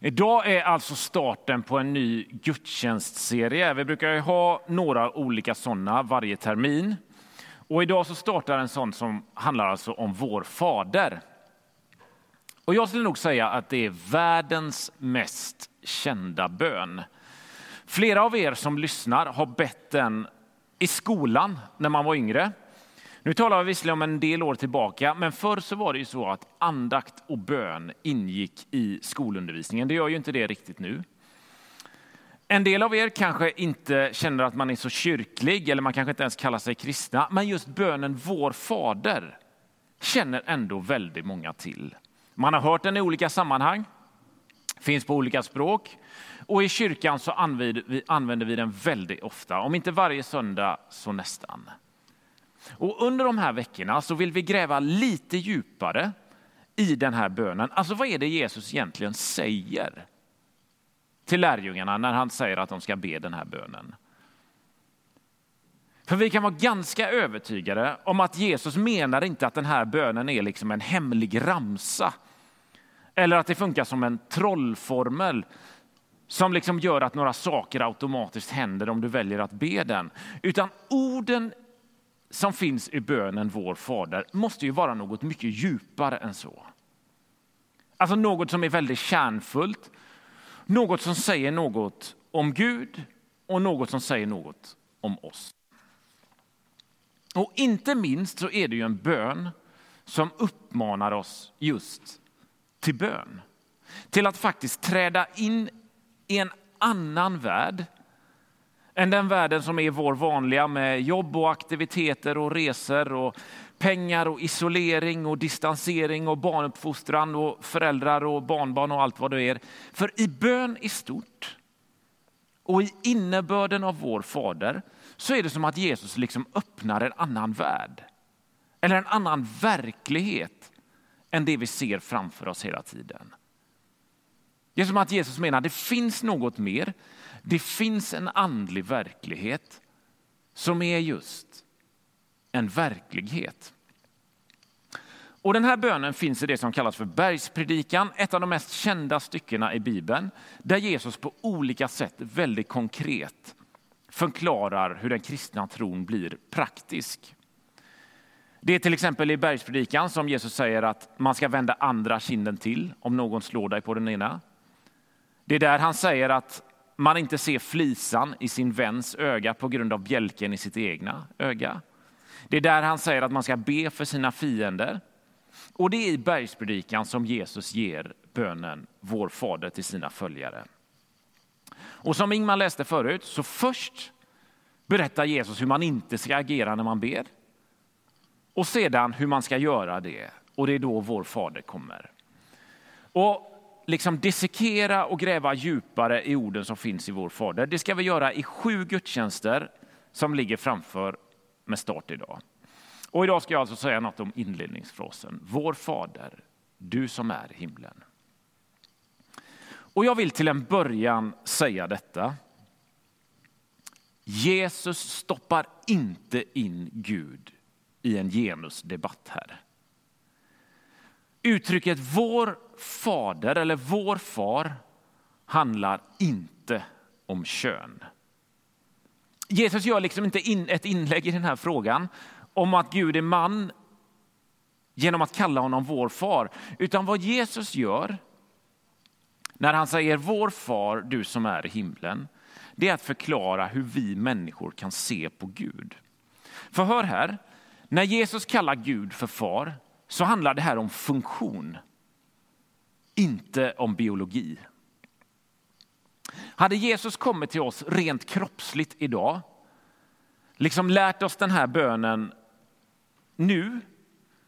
Idag är alltså starten på en ny gudstjänstserie. Vi brukar ju ha några olika sådana varje termin. Och idag så startar en sån som handlar alltså om vår fader. Och jag skulle nog säga att det är världens mest kända bön. Flera av er som lyssnar har bett den i skolan när man var yngre. Nu talar vi visserligen om en del år tillbaka, men förr så var det ju så att andakt och bön ingick i skolundervisningen. Det gör ju inte det riktigt nu. En del av er kanske inte känner att man är så kyrklig eller man kanske inte ens kallar sig kristna, men just bönen Vår Fader känner ändå väldigt många till. Man har hört den i olika sammanhang, finns på olika språk och i kyrkan så använder vi den väldigt ofta, om inte varje söndag så nästan. Och under de här veckorna så vill vi gräva lite djupare i den här bönen. Alltså vad är det Jesus egentligen säger till lärjungarna när han säger att de ska be den här bönen? För vi kan vara ganska övertygade om att Jesus menar inte att den här bönen är liksom en hemlig ramsa. Eller att det funkar som en trollformel som liksom gör att några saker automatiskt händer om du väljer att be den. Utan orden som finns i bönen Vår Fader måste ju vara något mycket djupare än så. Alltså något som är väldigt kärnfullt, något som säger något om Gud och något som säger något om oss. Och inte minst så är det ju en bön som uppmanar oss just till bön. Till att faktiskt träda in i en annan värld än den världen som är vår vanliga med jobb och aktiviteter och resor och pengar och isolering och distansering och barnuppfostran och föräldrar och barnbarn och allt vad det är. För i bön i stort och i innebörden av vår fader så är det som att Jesus liksom öppnar en annan värld. Eller en annan verklighet än det vi ser framför oss hela tiden. Det är som att Jesus menar att det finns något mer. Det finns en andlig verklighet som är just en verklighet. Och Den här bönen finns i det som kallas för bergspredikan, ett av de mest kända styckena i Bibeln, där Jesus på olika sätt väldigt konkret förklarar hur den kristna tron blir praktisk. Det är till exempel i bergspredikan som Jesus säger att man ska vända andra kinden till om någon slår dig på den ena. Det är där han säger att man inte ser flisan i sin väns öga på grund av bjälken i sitt egna öga. Det är där han säger att man ska be för sina fiender. Och det är i bergspredikan som Jesus ger bönen Vår Fader till sina följare. Och som Ingmar läste förut, så först berättar Jesus hur man inte ska agera när man ber. Och sedan hur man ska göra det. Och det är då vår Fader kommer. Och liksom dissekera och gräva djupare i orden som finns i vår Fader. Det ska vi göra i sju gudstjänster som ligger framför med start idag. Och idag ska jag alltså säga något om inledningsfrasen. Vår Fader, du som är i himlen. Och jag vill till en början säga detta. Jesus stoppar inte in Gud i en genusdebatt här. Uttrycket vår fader eller vår far handlar inte om kön. Jesus gör liksom inte in, ett inlägg i den här frågan om att Gud är man genom att kalla honom vår far. Utan vad Jesus gör när han säger vår far, du som är i himlen, det är att förklara hur vi människor kan se på Gud. För hör här, när Jesus kallar Gud för far så handlar det här om funktion, inte om biologi. Hade Jesus kommit till oss rent kroppsligt idag, liksom lärt oss den här bönen nu,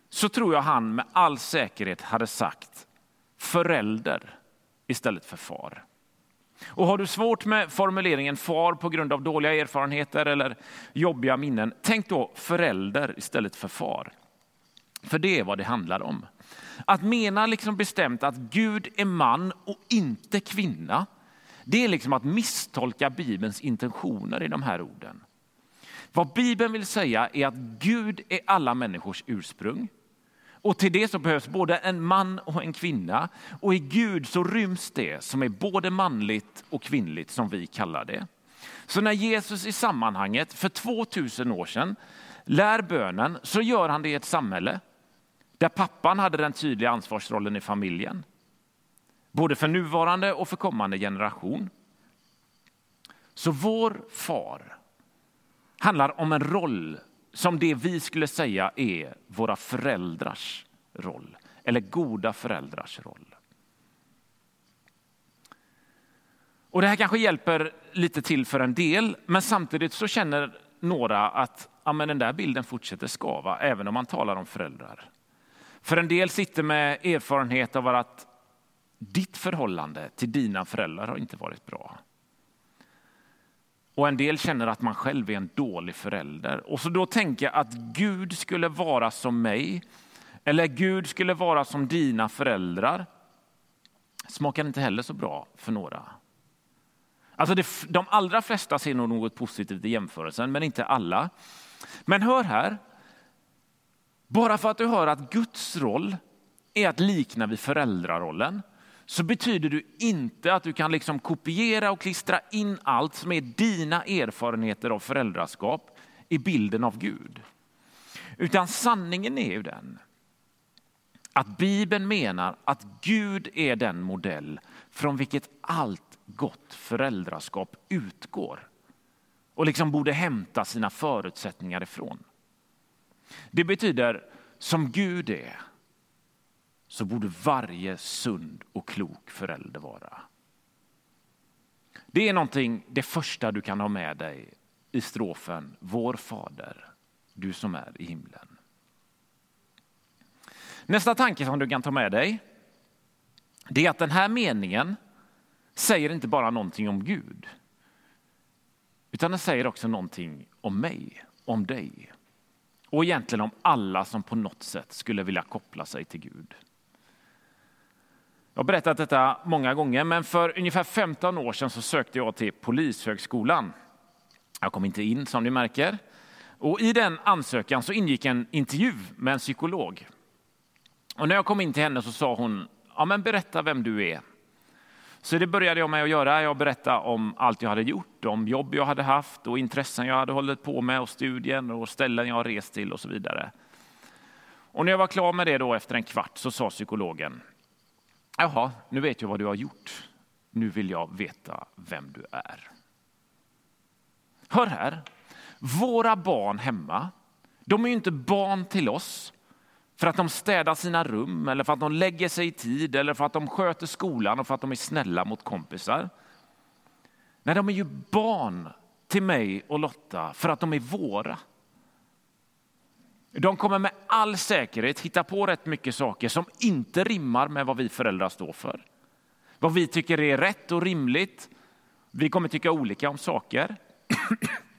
så tror jag han med all säkerhet hade sagt förälder istället för far. Och har du svårt med formuleringen far på grund av dåliga erfarenheter eller jobbiga minnen, tänk då förälder istället för far. För det är vad det handlar om. Att mena liksom bestämt att Gud är man och inte kvinna, det är liksom att misstolka Bibelns intentioner i de här orden. Vad Bibeln vill säga är att Gud är alla människors ursprung Och till det så behövs både en man och en kvinna. Och i Gud så ryms det som är både manligt och kvinnligt som vi kallar det. Så när Jesus i sammanhanget för 2000 år sedan lär bönen så gör han det i ett samhälle där pappan hade den tydliga ansvarsrollen i familjen. Både för nuvarande och för kommande generation. Så vår far handlar om en roll som det vi skulle säga är våra föräldrars roll, eller goda föräldrars roll. Och Det här kanske hjälper lite till för en del, men samtidigt så känner några att ja, men den där bilden fortsätter skava även om man talar om föräldrar. För en del sitter med erfarenhet av att ditt förhållande till dina föräldrar har inte varit bra. Och en del känner att man själv är en dålig förälder. Och så då tänker jag att Gud skulle vara som mig, eller Gud skulle vara som dina föräldrar, smakar inte heller så bra för några. Alltså det, de allra flesta ser nog något positivt i jämförelsen, men inte alla. Men hör här, bara för att du hör att Guds roll är att likna vid föräldrarollen, så betyder det inte att du kan liksom kopiera och klistra in allt som är dina erfarenheter av föräldraskap i bilden av Gud. Utan sanningen är ju den att Bibeln menar att Gud är den modell från vilket allt gott föräldraskap utgår och liksom borde hämta sina förutsättningar ifrån. Det betyder som Gud är så borde varje sund och klok förälder vara. Det är någonting, det första du kan ha med dig i strofen Vår Fader, du som är i himlen. Nästa tanke som du kan ta med dig det är att den här meningen säger inte bara någonting om Gud utan den säger också någonting om mig, om dig och egentligen om alla som på något sätt skulle vilja koppla sig till Gud. Jag har berättat detta många gånger, men för ungefär 15 år sedan så sökte jag till Polishögskolan. Jag kom inte in som ni märker. Och I den ansökan så ingick en intervju med en psykolog. Och när jag kom in till henne så sa hon, ja, men berätta vem du är. Så det började jag med att göra. Jag berättade om allt jag hade gjort, om jobb jag hade haft och intressen jag hade hållit på med och studien och ställen jag rest till och så vidare. Och när jag var klar med det då efter en kvart så sa psykologen, Jaha, nu vet jag vad du har gjort. Nu vill jag veta vem du är. Hör här, våra barn hemma, de är ju inte barn till oss för att de städar sina rum eller för att de lägger sig i tid eller för att de sköter skolan och för att de är snälla mot kompisar. Nej, de är ju barn till mig och Lotta för att de är våra. De kommer med all säkerhet hitta på rätt mycket saker som inte rimmar med vad vi föräldrar står för. Vad vi tycker är rätt och rimligt. Vi kommer tycka olika om saker.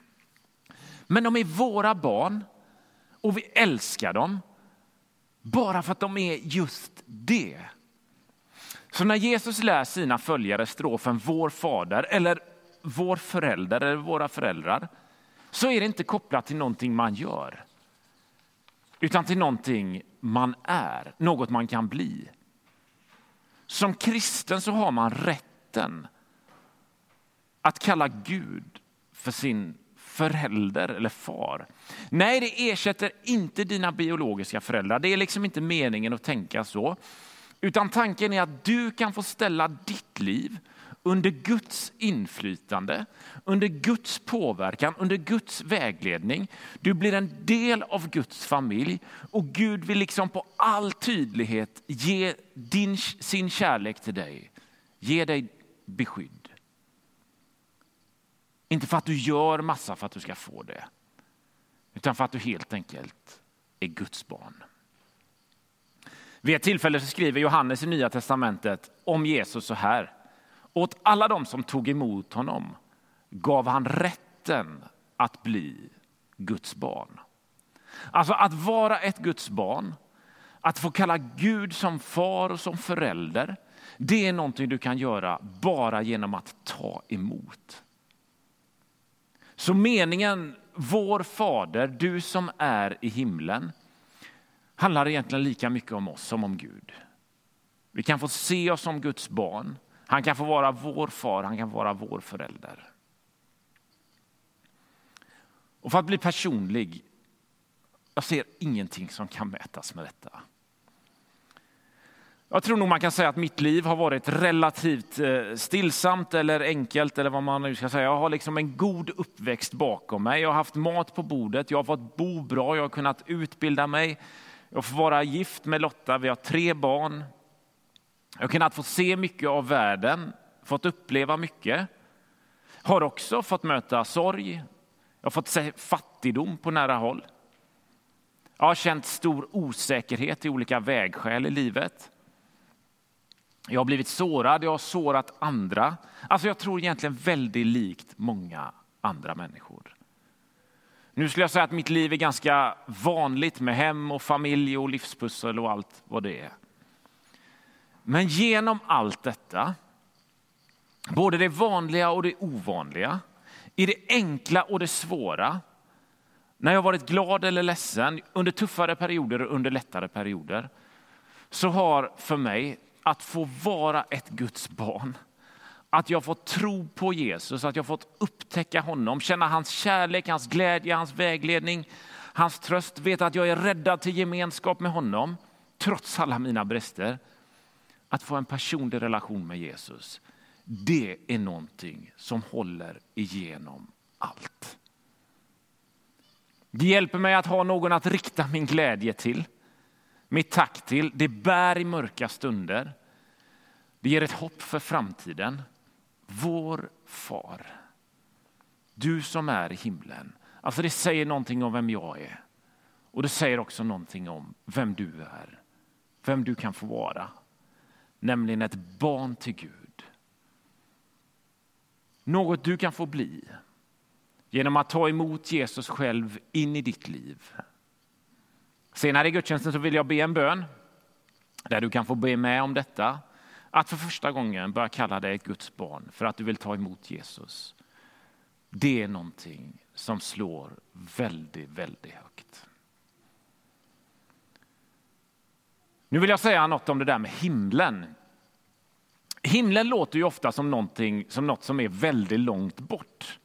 Men de är våra barn och vi älskar dem bara för att de är just det. Så när Jesus lär sina följare strofen Vår fader eller vår förälder eller våra föräldrar så är det inte kopplat till någonting man gör utan till någonting man är, något man kan bli. Som kristen så har man rätten att kalla Gud för sin förälder eller far. Nej, det ersätter inte dina biologiska föräldrar. Det är liksom inte meningen att tänka så. Utan tanken är att du kan få ställa ditt liv under Guds inflytande, under Guds påverkan, under Guds vägledning. Du blir en del av Guds familj och Gud vill liksom på all tydlighet ge din, sin kärlek till dig, ge dig beskydd. Inte för att du gör massa för att du ska få det, utan för att du helt enkelt är Guds barn. Vid ett tillfälle så skriver Johannes i Nya testamentet om Jesus så här. Åt alla de som tog emot honom gav han rätten att bli Guds barn. Alltså att vara ett Guds barn, att få kalla Gud som far och som förälder, det är någonting du kan göra bara genom att ta emot. Så meningen, vår fader, du som är i himlen, handlar egentligen lika mycket om oss som om Gud. Vi kan få se oss som Guds barn. Han kan få vara vår far, han kan få vara vår förälder. Och för att bli personlig, jag ser ingenting som kan mätas med detta. Jag tror nog man kan säga att mitt liv har varit relativt eh, stillsamt eller enkelt eller vad man nu ska säga. Jag har liksom en god uppväxt bakom mig. Jag har haft mat på bordet, jag har fått bo bra, jag har kunnat utbilda mig. Jag får vara gift med Lotta, vi har tre barn. Jag har kunnat få se mycket av världen, fått uppleva mycket. Har också fått möta sorg, jag har fått se fattigdom på nära håll. Jag har känt stor osäkerhet i olika vägskäl i livet. Jag har blivit sårad, jag har sårat andra. Alltså jag tror egentligen väldigt likt många andra människor. Nu skulle jag säga att mitt liv är ganska vanligt med hem och familj och livspussel och allt vad det är. Men genom allt detta, både det vanliga och det ovanliga, i det enkla och det svåra, när jag varit glad eller ledsen, under tuffare perioder och under lättare perioder, så har för mig att få vara ett Guds barn, att jag fått tro på Jesus, att jag fått upptäcka honom, känna hans kärlek, hans glädje, hans vägledning, hans tröst, veta att jag är räddad till gemenskap med honom, trots alla mina brister. Att få en personlig relation med Jesus, det är någonting som håller igenom allt. Det hjälper mig att ha någon att rikta min glädje till, mitt tack till. Det bär i mörka stunder. Det ger ett hopp för framtiden. Vår far, du som är i himlen. Alltså det säger någonting om vem jag är. Och det säger också någonting om vem du är. Vem du kan få vara. Nämligen ett barn till Gud. Något du kan få bli genom att ta emot Jesus själv in i ditt liv. Senare i gudstjänsten så vill jag be en bön där du kan få be med om detta. Att för första gången börja kalla dig ett Guds barn för att du vill ta emot Jesus. Det är någonting som slår väldigt, väldigt högt. Nu vill jag säga något om det där med himlen. Himlen låter ju ofta som, någonting, som något som är väldigt långt bort.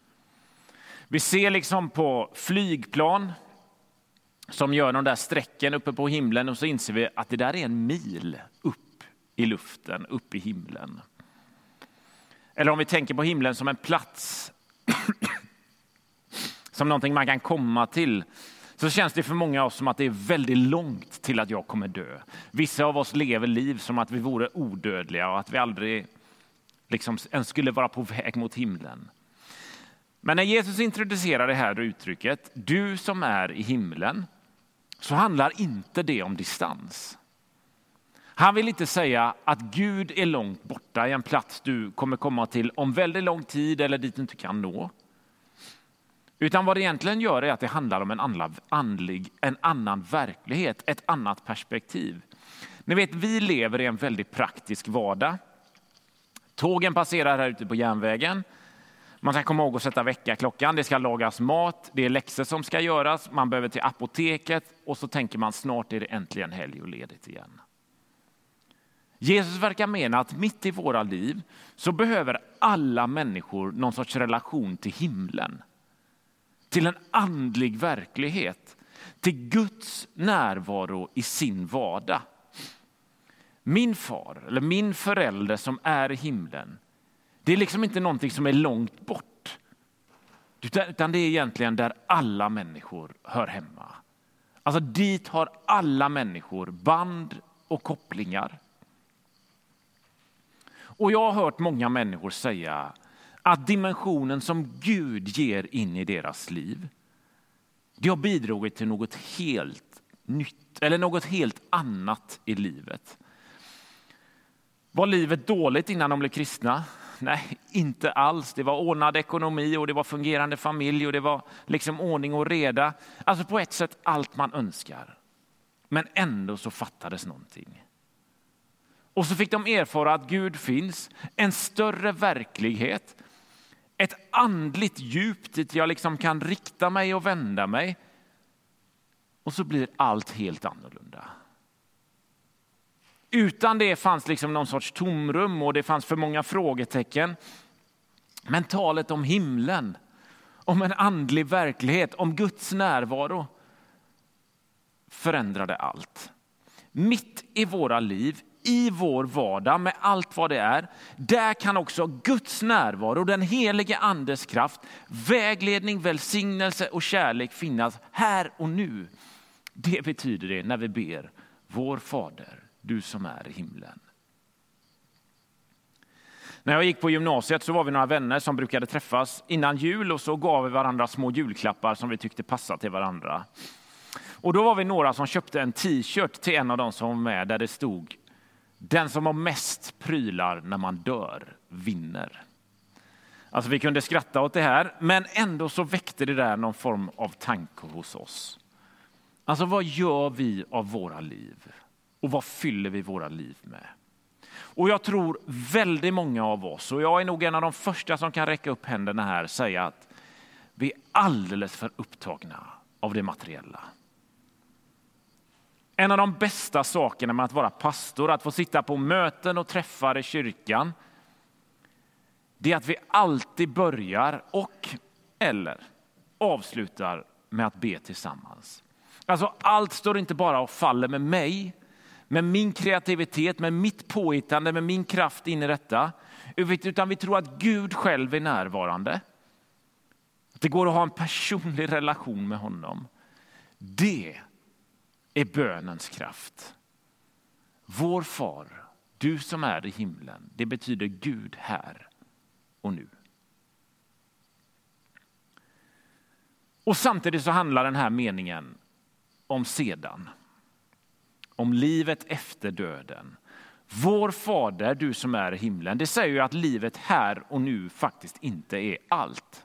Vi ser liksom på flygplan som gör de där strecken uppe på himlen och så inser vi att det där är en mil upp i luften, upp i himlen. Eller om vi tänker på himlen som en plats, som någonting man kan komma till, så känns det för många av oss som att det är väldigt långt till att jag kommer dö. Vissa av oss lever liv som att vi vore odödliga och att vi aldrig liksom ens skulle vara på väg mot himlen. Men när Jesus introducerar det här uttrycket, du som är i himlen, så handlar inte det om distans. Han vill inte säga att Gud är långt borta i en plats du kommer komma till om väldigt lång tid eller dit du inte kan nå. Utan vad det egentligen gör är att det handlar om en annan, andlig, en annan verklighet, ett annat perspektiv. Ni vet, vi lever i en väldigt praktisk vardag. Tågen passerar här ute på järnvägen. Man ska komma ihåg att sätta väckarklockan, det ska lagas mat, det är läxor som ska göras, man behöver till apoteket och så tänker man snart är det äntligen helg och ledigt igen. Jesus verkar mena att mitt i våra liv så behöver alla människor någon sorts relation till himlen. Till en andlig verklighet, till Guds närvaro i sin vardag. Min far eller min förälder som är i himlen, det är liksom inte någonting som är långt bort. Utan det är egentligen där alla människor hör hemma. Alltså dit har alla människor band och kopplingar. Och jag har hört många människor säga att dimensionen som Gud ger in i deras liv, det har bidragit till något helt nytt eller något helt annat i livet. Var livet dåligt innan de blev kristna? Nej, inte alls. Det var ordnad ekonomi och det var fungerande familj och det var liksom ordning och reda. Alltså på ett sätt allt man önskar. Men ändå så fattades någonting. Och så fick de erfara att Gud finns, en större verklighet, ett andligt djup dit jag liksom kan rikta mig och vända mig. Och så blir allt helt annorlunda. Utan det fanns liksom någon sorts tomrum och det fanns för många frågetecken. Men talet om himlen, om en andlig verklighet, om Guds närvaro förändrade allt. Mitt i våra liv, i vår vardag med allt vad det är, där kan också Guds närvaro, den helige andes kraft, vägledning, välsignelse och kärlek finnas här och nu. Det betyder det när vi ber vår Fader, du som är i himlen. När jag gick på gymnasiet så var vi några vänner som brukade träffas innan jul och så gav vi varandra små julklappar som vi tyckte passade till varandra. Och då var vi några som köpte en t-shirt till en av dem som var med där det stod den som har mest prylar när man dör vinner. Alltså vi kunde skratta åt det här, men ändå så väckte det där någon form av tanke hos oss. Alltså vad gör vi av våra liv? Och vad fyller vi våra liv med? Och jag tror väldigt många av oss, och jag är nog en av de första som kan räcka upp händerna här, säga att vi är alldeles för upptagna av det materiella. En av de bästa sakerna med att vara pastor, att få sitta på möten och träffar i kyrkan, det är att vi alltid börjar och eller avslutar med att be tillsammans. Alltså allt står inte bara och faller med mig, med min kreativitet, med mitt påhittande, med min kraft in i detta. Utan vi tror att Gud själv är närvarande. Att det går att ha en personlig relation med honom. Det är bönens kraft. Vår far, du som är i himlen, det betyder Gud här och nu. Och samtidigt så handlar den här meningen om sedan. Om livet efter döden. Vår fader, du som är i himlen. Det säger ju att livet här och nu faktiskt inte är allt.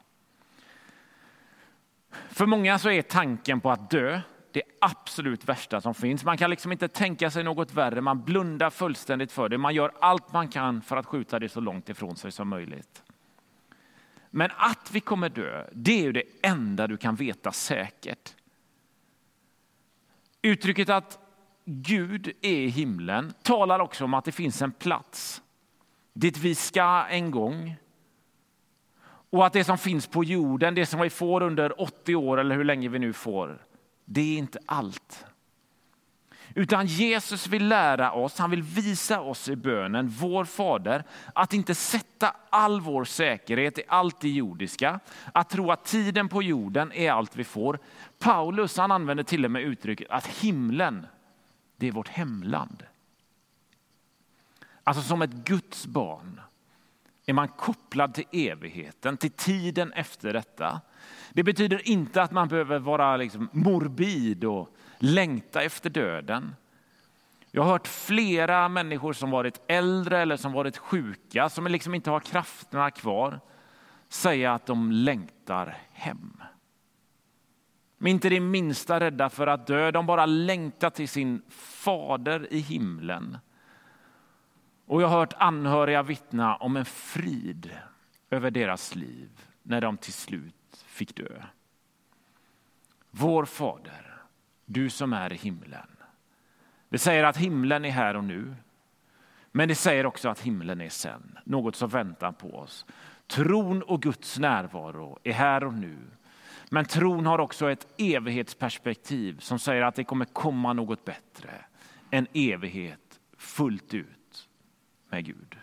För många så är tanken på att dö det absolut värsta som finns. Man kan liksom inte tänka sig något värre. Man blundar fullständigt för det. Man gör allt man kan för att skjuta det så långt ifrån sig som möjligt. Men att vi kommer dö, det är ju det enda du kan veta säkert. Uttrycket att Gud är i himlen talar också om att det finns en plats dit vi ska en gång. Och att det som finns på jorden, det som vi får under 80 år eller hur länge vi nu får, det är inte allt. Utan Jesus vill lära oss, han vill visa oss i bönen, vår Fader, att inte sätta all vår säkerhet i allt det jordiska, att tro att tiden på jorden är allt vi får. Paulus han använder till och med uttrycket att himlen, det är vårt hemland. Alltså som ett Guds barn är man kopplad till evigheten, till tiden efter detta. Det betyder inte att man behöver vara liksom morbid och längta efter döden. Jag har hört flera människor som varit äldre eller som varit sjuka, som liksom inte har krafterna kvar, säga att de längtar hem. De är inte det minsta rädda för att dö, de bara längtar till sin fader i himlen. Och jag har hört anhöriga vittna om en frid över deras liv när de till slut fick dö. Vår Fader, du som är i himlen. Det säger att himlen är här och nu. Men det säger också att himlen är sen, något som väntar på oss. Tron och Guds närvaro är här och nu. Men tron har också ett evighetsperspektiv som säger att det kommer komma något bättre. En evighet fullt ut med Gud.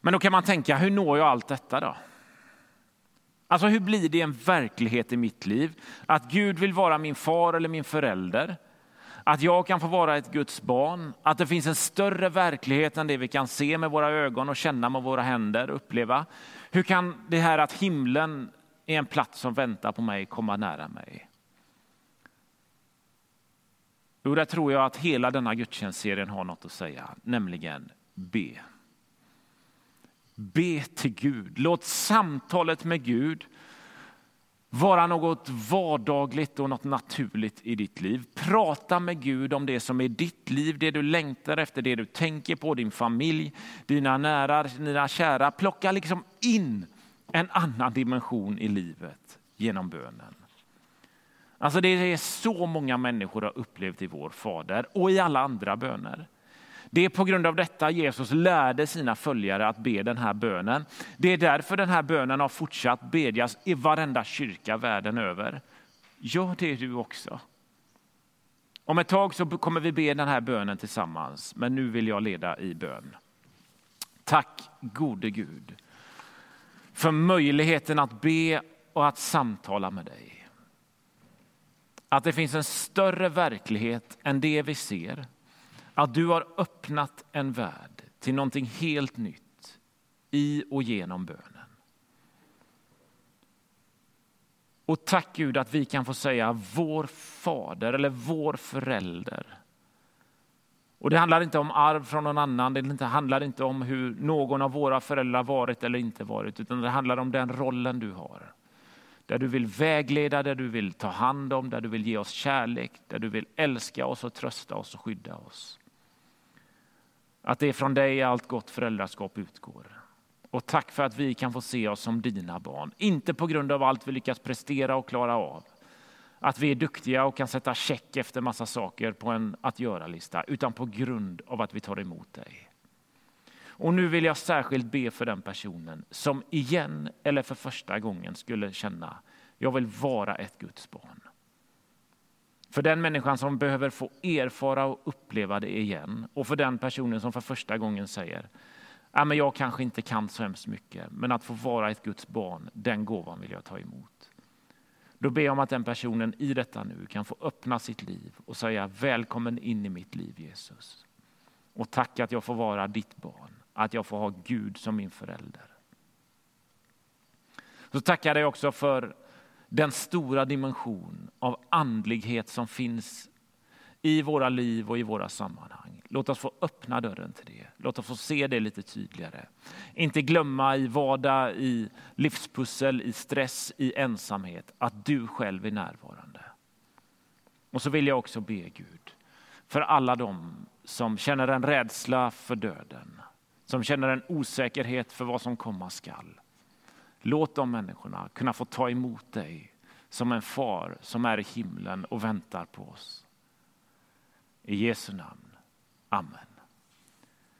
Men då kan man tänka, hur når jag allt detta då? Alltså hur blir det en verklighet i mitt liv? Att Gud vill vara min far eller min förälder. Att jag kan få vara ett Guds barn. Att det finns en större verklighet än det vi kan se med våra ögon och känna med våra händer, uppleva. Hur kan det här att himlen är en plats som väntar på mig komma nära mig? Jo, där tror jag att hela denna gudstjänstserien har något att säga, nämligen be. Be till Gud. Låt samtalet med Gud vara något vardagligt och något naturligt i ditt liv. Prata med Gud om det som är ditt liv, det du längtar efter, det du tänker på, din familj, dina nära, dina kära. Plocka liksom in en annan dimension i livet genom bönen. Alltså det är så många människor har upplevt i vår Fader och i alla andra böner. Det är på grund av detta Jesus lärde sina följare att be den här bönen. Det är därför den här bönen har fortsatt bedjas i varenda kyrka världen över. Gör det du också. Om ett tag så kommer vi be den här bönen tillsammans, men nu vill jag leda i bön. Tack gode Gud för möjligheten att be och att samtala med dig. Att det finns en större verklighet än det vi ser. Att du har öppnat en värld till någonting helt nytt i och genom bönen. Och tack Gud att vi kan få säga vår fader eller vår förälder. Och Det handlar inte om arv från någon annan, det handlar inte om hur någon av våra föräldrar varit eller inte varit, utan det handlar om den rollen du har. Där du vill vägleda, där du vill ta hand om, där du vill ge oss kärlek, där du vill älska oss och trösta oss och skydda oss. Att det är från dig allt gott föräldraskap utgår. Och tack för att vi kan få se oss som dina barn. Inte på grund av allt vi lyckas prestera och klara av. Att vi är duktiga och kan sätta check efter massa saker på en att göra-lista. Utan på grund av att vi tar emot dig. Och nu vill jag särskilt be för den personen som igen eller för första gången skulle känna, jag vill vara ett Guds barn. För den människan som behöver få erfara och uppleva det igen. Och för den personen som för första gången säger, ja, men jag kanske inte kan så hemskt mycket, men att få vara ett Guds barn, den gåvan vill jag ta emot. Då ber jag om att den personen i detta nu kan få öppna sitt liv och säga välkommen in i mitt liv Jesus. Och tack att jag får vara ditt barn, att jag får ha Gud som min förälder. Så tackar jag dig också för den stora dimension av andlighet som finns i våra liv och i våra sammanhang. Låt oss få öppna dörren till det. Låt oss få se det lite tydligare. Inte glömma i vardag, i livspussel, i stress, i ensamhet att du själv är närvarande. Och så vill jag också be Gud för alla dem som känner en rädsla för döden, som känner en osäkerhet för vad som komma skall. Låt de människorna kunna få ta emot dig som en far som är i himlen och väntar på oss. I Jesu namn. Amen.